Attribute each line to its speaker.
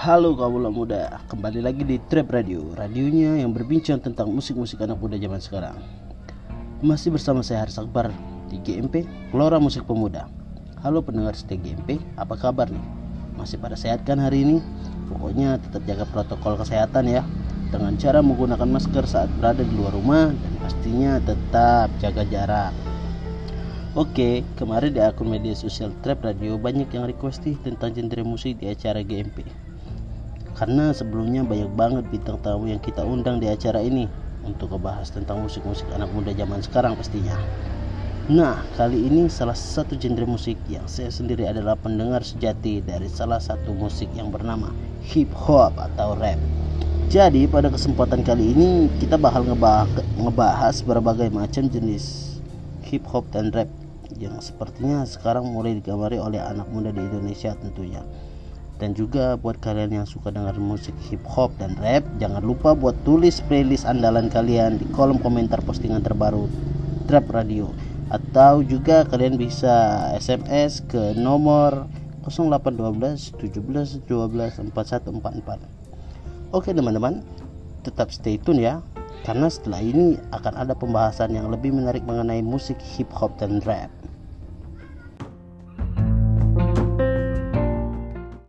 Speaker 1: Halo kaula muda, kembali lagi di Trap Radio, radionya yang berbincang tentang musik-musik anak muda zaman sekarang. Masih bersama saya Haris Akbar di GMP, Gelora Musik Pemuda. Halo pendengar setia GMP, apa kabar nih? Masih pada sehat kan hari ini? Pokoknya tetap jaga protokol kesehatan ya, dengan cara menggunakan masker saat berada di luar rumah dan pastinya tetap jaga jarak. Oke, kemarin di akun media sosial Trap Radio banyak yang request nih tentang genre musik di acara GMP. Karena sebelumnya banyak banget bintang tamu yang kita undang di acara ini untuk ngebahas tentang musik-musik anak muda zaman sekarang pastinya. Nah, kali ini salah satu genre musik yang saya sendiri adalah pendengar sejati dari salah satu musik yang bernama hip hop atau rap. Jadi pada kesempatan kali ini kita bakal ngebahas, ngebahas berbagai macam jenis hip hop dan rap yang sepertinya sekarang mulai digamari oleh anak muda di Indonesia tentunya dan juga buat kalian yang suka dengar musik hip hop dan rap jangan lupa buat tulis playlist andalan kalian di kolom komentar postingan terbaru Trap Radio. Atau juga kalian bisa SMS ke nomor 0812 17 12 4144 Oke teman-teman tetap stay tune ya karena setelah ini akan ada pembahasan yang lebih menarik mengenai musik hip hop dan rap